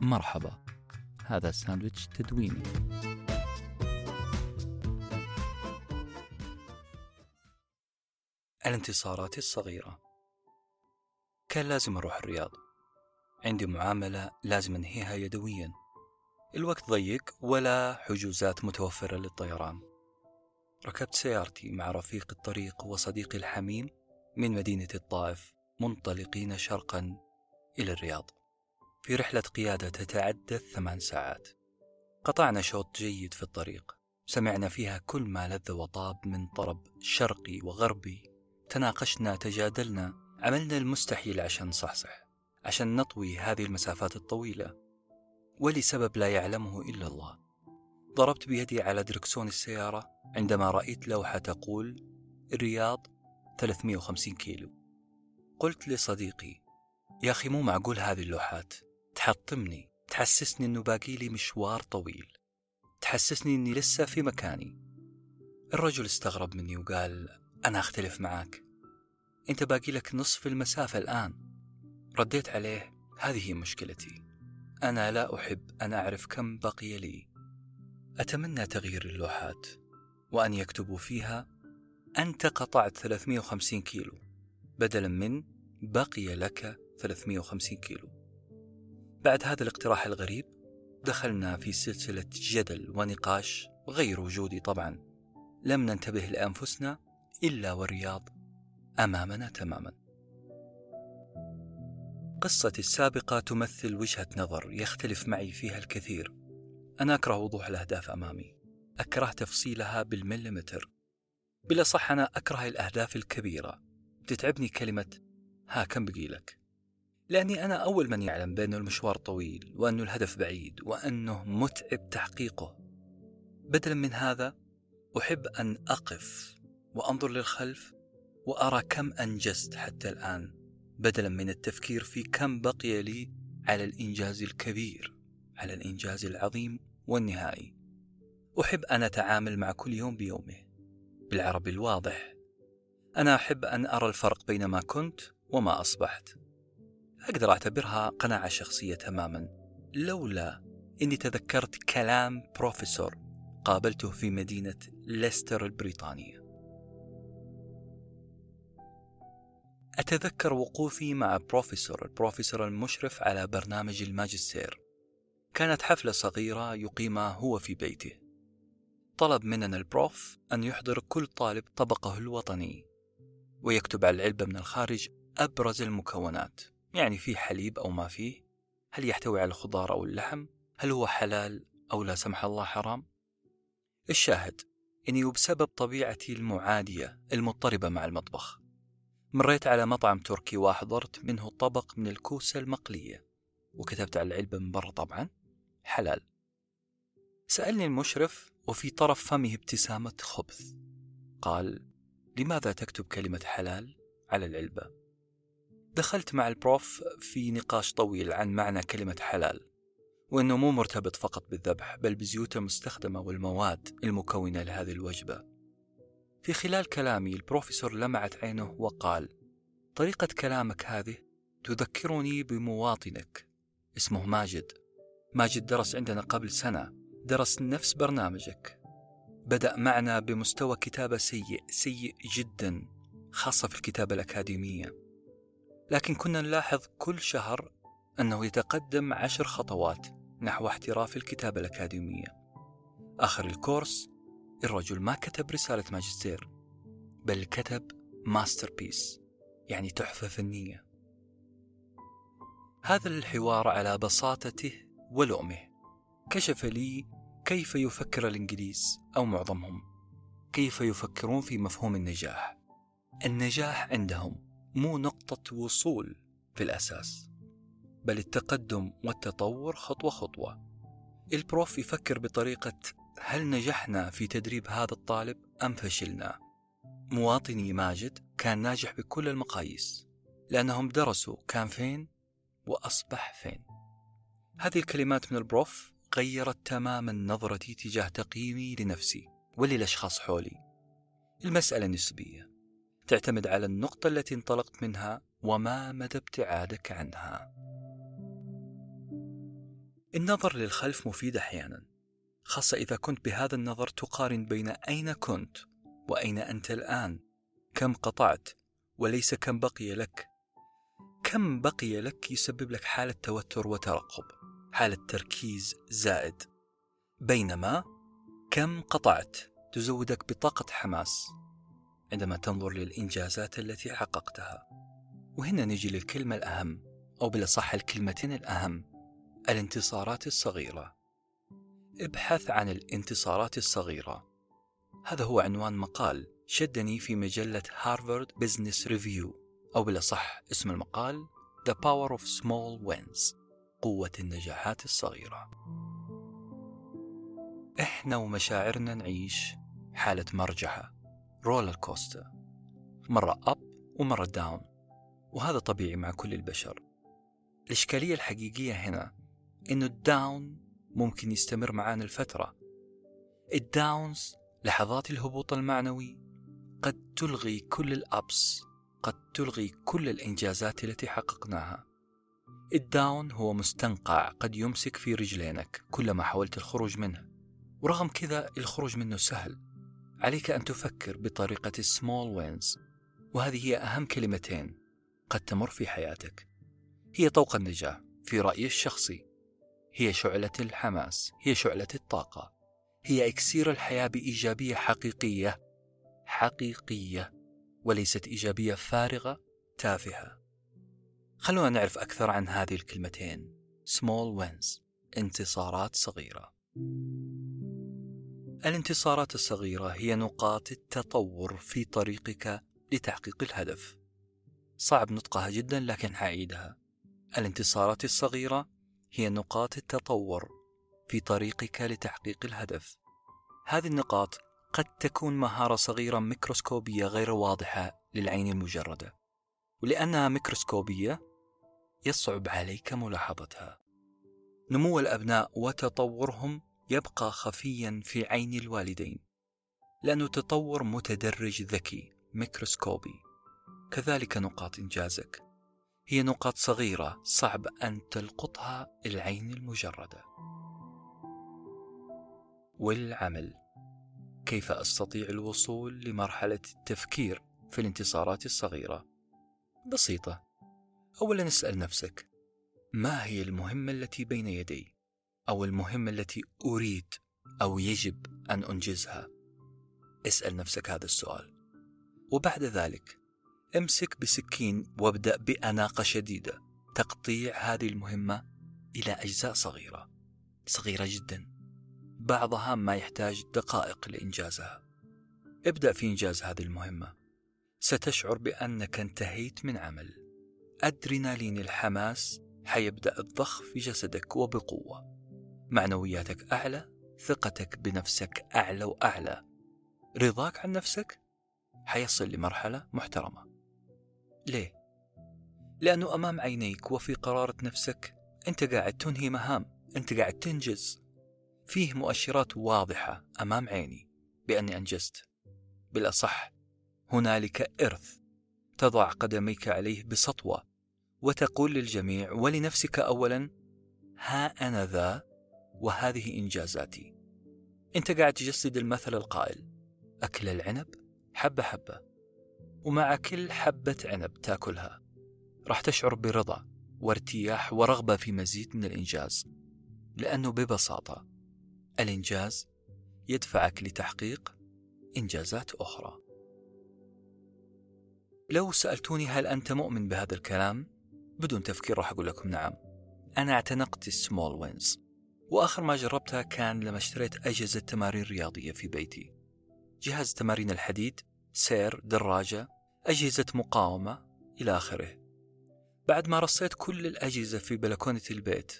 مرحبا. هذا ساندويتش تدويني. الانتصارات الصغيرة. كان لازم أروح الرياض. عندي معاملة لازم أنهيها يدويا. الوقت ضيق ولا حجوزات متوفرة للطيران. ركبت سيارتي مع رفيق الطريق وصديقي الحميم من مدينة الطائف منطلقين شرقا إلى الرياض. في رحلة قيادة تتعدى ثمان ساعات. قطعنا شوط جيد في الطريق. سمعنا فيها كل ما لذ وطاب من طرب شرقي وغربي. تناقشنا تجادلنا. عملنا المستحيل عشان نصحصح عشان نطوي هذه المسافات الطويلة. ولسبب لا يعلمه إلا الله. ضربت بيدي على دركسون السيارة عندما رأيت لوحة تقول الرياض 350 كيلو قلت لصديقي يا أخي مو معقول هذه اللوحات؟ تحطمني تحسسني أنه باقي لي مشوار طويل. تحسسني أني لسه في مكاني. الرجل استغرب مني وقال أنا أختلف معك أنت باقي لك نصف المسافة الآن. رديت عليه هذه هي مشكلتي. أنا لا أحب أن أعرف كم بقي لي. أتمنى تغيير اللوحات وأن يكتبوا فيها. أنت قطعت 350 كيلو. بدلا من بقي لك 350 كيلو. بعد هذا الاقتراح الغريب دخلنا في سلسلة جدل ونقاش غير وجودي طبعا. لم ننتبه لأنفسنا إلا والرياض أمامنا تماما. قصتي السابقة تمثل وجهة نظر يختلف معي فيها الكثير. أنا أكره وضوح الأهداف أمامي. أكره تفصيلها بالمليمتر. بالأصح أنا أكره الأهداف الكبيرة. تتعبني كلمة ها كم بقي لك؟ لأني أنا أول من يعلم بأن المشوار طويل وأن الهدف بعيد وأنه متعب تحقيقه. بدلا من هذا أحب أن أقف وأنظر للخلف وأرى كم أنجزت حتى الآن بدلا من التفكير في كم بقي لي على الإنجاز الكبير على الإنجاز العظيم والنهائي. أحب أن أتعامل مع كل يوم بيومه بالعربي الواضح. أنا أحب أن أرى الفرق بين ما كنت وما أصبحت. أقدر أعتبرها قناعة شخصية تماما لولا إني تذكرت كلام بروفيسور قابلته في مدينة ليستر البريطانية. أتذكر وقوفي مع بروفيسور البروفيسور المشرف على برنامج الماجستير. كانت حفلة صغيرة يقيمها هو في بيته. طلب مننا البروف أن يحضر كل طالب طبقه الوطني ويكتب على العلبة من الخارج أبرز المكونات. يعني فيه حليب أو ما فيه؟ هل يحتوي على الخضار أو اللحم؟ هل هو حلال أو لا سمح الله حرام؟ الشاهد إني وبسبب طبيعتي المعادية المضطربة مع المطبخ. مريت على مطعم تركي وحضرت منه طبق من الكوسة المقلية. وكتبت على العلبة من برا طبعا. حلال. سألني المشرف وفي طرف فمه ابتسامة خبث. قال لماذا تكتب كلمة حلال على العلبة؟ دخلت مع البروف في نقاش طويل عن معنى كلمة حلال وأنه مو مرتبط فقط بالذبح بل بزيوت المستخدمة والمواد المكونة لهذه الوجبة. في خلال كلامي البروفيسور لمعت عينه وقال طريقة كلامك هذه تذكرني بمواطنك اسمه ماجد. ماجد درس عندنا قبل سنة درس نفس برنامجك. بدأ معنا بمستوى كتابة سيء سيء جدا خاصة في الكتابة الأكاديمية. لكن كنا نلاحظ كل شهر أنه يتقدم عشر خطوات نحو احتراف الكتابة الأكاديمية. آخر ال course الرجل ما كتب رسالة ماجستير بل كتب masterpiece يعني تحفة فنية. هذا الحوار على بساطته ولؤمه كشف لي كيف يفكر الإنجليز أو معظمهم. كيف يفكرون في مفهوم النجاح. النجاح عندهم. مو نقطة وصول في الأساس بل التقدم والتطور خطوة خطوة. البروف يفكر بطريقة هل نجحنا في تدريب هذا الطالب أم فشلنا؟ مواطني ماجد كان ناجح بكل المقاييس لأنهم درسوا كان فين وأصبح فين. هذه الكلمات من البروف غيرت تماما نظرتي تجاه تقييمي لنفسي وللأشخاص حولي. المسألة نسبية. تعتمد على النقطة التي انطلقت منها وما مدى ابتعادك عنها. النظر للخلف مفيد أحيانا خاصة إذا كنت بهذا النظر تقارن بين أين كنت وأين أنت الآن كم قطعت وليس كم بقي لك. كم بقي لك يسبب لك حالة توتر وترقب حالة تركيز زائد. بينما كم قطعت تزودك بطاقة حماس. عندما تنظر للإنجازات التي حققتها. وهنا نجي للكلمة الأهم أو بالأصح الكلمتين الأهم الانتصارات الصغيرة. ابحث عن الانتصارات الصغيرة. هذا هو عنوان مقال شدني في مجلة هارفارد بزنس ريفيو أو بالأصح اسم المقال The Power of Small Wins قوة النجاحات الصغيرة. إحنا ومشاعرنا نعيش حالة مرجيحة. roller coaster مرة up ومرة down وهذا طبيعي مع كل البشر. الإشكالية الحقيقية هنا إنه ال down ممكن يستمر معانا الفترة ال downs لحظات الهبوط المعنوي قد تلغي كل الأبس قد تلغي كل الإنجازات التي حققناها. الداون هو مستنقع قد يمسك في رجلينك كلما حاولت الخروج منه. ورغم كذا الخروج منه سهل. عليك أن تفكر بطريقة small wins. وهذه هي أهم كلمتين قد تمر في حياتك. هي طوق النجاة في رأيي الشخصي. هي شعلة الحماس. هي شعلة الطاقة. هي إكسير الحياة بإيجابية حقيقية. حقيقية. وليست إيجابية فارغة تافهة. خلونا نعرف أكثر عن هذه الكلمتين. small wins. انتصارات صغيرة. الانتصارات الصغيرة هي نقاط التطور في طريقك لتحقيق الهدف. صعب نطقها جدا لكن حعيدها. الانتصارات الصغيرة هي نقاط التطور في طريقك لتحقيق الهدف. هذه النقاط قد تكون مهارة صغيرة ميكروسكوبية غير واضحة للعين المجردة ولأنها ميكروسكوبية يصعب عليك ملاحظتها. نمو الأبناء وتطورهم يبقى خفيا في عين الوالدين. لأنه تطور متدرج ذكي ميكروسكوبي. كذلك نقاط إنجازك. هي نقاط صغيرة صعب أن تلقطها العين المجردة. والعمل. كيف أستطيع الوصول لمرحلة التفكير في الانتصارات الصغيرة؟ بسيطة. اولا اسأل نفسك ما هي المهمة التي بين يدي؟ أو المهمه التي أريد أو يجب أن أنجزها. اسأل نفسك هذا السؤال. وبعد ذلك امسك بسكين وابدأ بأناقة شديدة تقطيع هذه المهمة إلى أجزاء صغيرة صغيرة جدا. بعضها ما يحتاج دقائق لإنجازها. ابدأ في إنجاز هذه المهمة. ستشعر بأنك انتهيت من عمل. أدرينالين الحماس حيبدأ الضخ في جسدك وبقوة. معنوياتك أعلى ثقتك بنفسك أعلى وأعلى. رضاك عن نفسك حيصل لمرحلة محترمة. ليه؟ لأنه أمام عينيك وفي قرارة نفسك أنت قاعد تنهي مهام أنت قاعد تنجز. فيه مؤشرات واضحة أمام عيني بأني أنجزت. بالأصح هنالك إرث تضع قدميك عليه بسطوة وتقول للجميع ولنفسك أولا ها أنا ذا وهذه إنجازاتي أنت قاعد تجسد المثل القائل أكل العنب حبة حبة ومع كل حبة عنب تاكلها راح تشعر برضا وارتياح ورغبة في مزيد من الإنجاز لأنه ببساطة الإنجاز يدفعك لتحقيق إنجازات أخرى. لو سألتوني هل أنت مؤمن بهذا الكلام؟ بدون تفكير راح أقول لكم نعم. أنا اعتنقت السمول وينز وآخر ما جربتها كان لما اشتريت أجهزة تمارين رياضية في بيتي. جهاز تمارين الحديد، سير، دراجة، أجهزة مقاومة إلى آخره. بعد ما رصيت كل الأجهزة في بلكونة البيت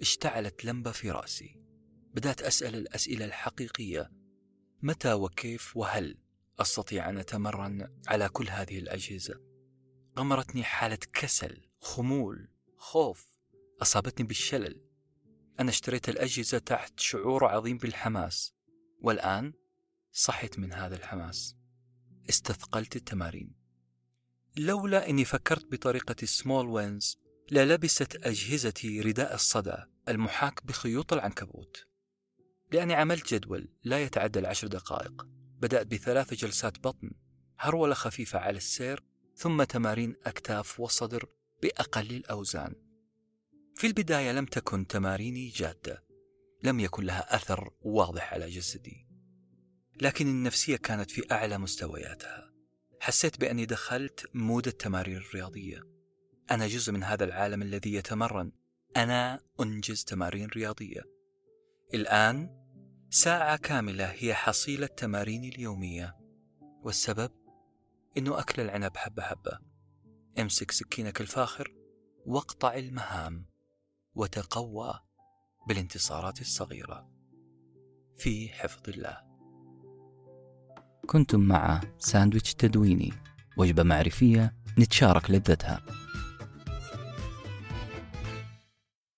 اشتعلت لمبة في رأسي. بدأت أسأل الأسئلة الحقيقية. متى وكيف وهل أستطيع أن أتمرن على كل هذه الأجهزة؟ غمرتني حالة كسل خمول خوف. أصابتني بالشلل. أنا اشتريت الأجهزة تحت شعور عظيم بالحماس والآن صحيت من هذا الحماس. استثقلت التمارين. لولا أني فكرت بطريقة سمول وينز للبست أجهزتي رداء الصدى المحاك بخيوط العنكبوت. لأني عملت جدول لا يتعدى العشر دقائق. بدأت بثلاث جلسات بطن هرولة خفيفة على السير ثم تمارين أكتاف والصدر بأقل الأوزان. في البداية لم تكن تماريني جادة. لم يكن لها أثر واضح على جسدي. لكن النفسية كانت في أعلى مستوياتها. حسيت بأني دخلت مود التمارين الرياضية. أنا جزء من هذا العالم الذي يتمرن. أنا أنجز تمارين رياضية. الآن ساعة كاملة هي حصيلة تماريني اليومية. والسبب؟ إنه أكل العنب حبة حبة. أمسك سكينك الفاخر واقطع المهام. وتقوى بالانتصارات الصغيرة. في حفظ الله. كنتم مع ساندويتش تدويني وجبة معرفية نتشارك لذتها.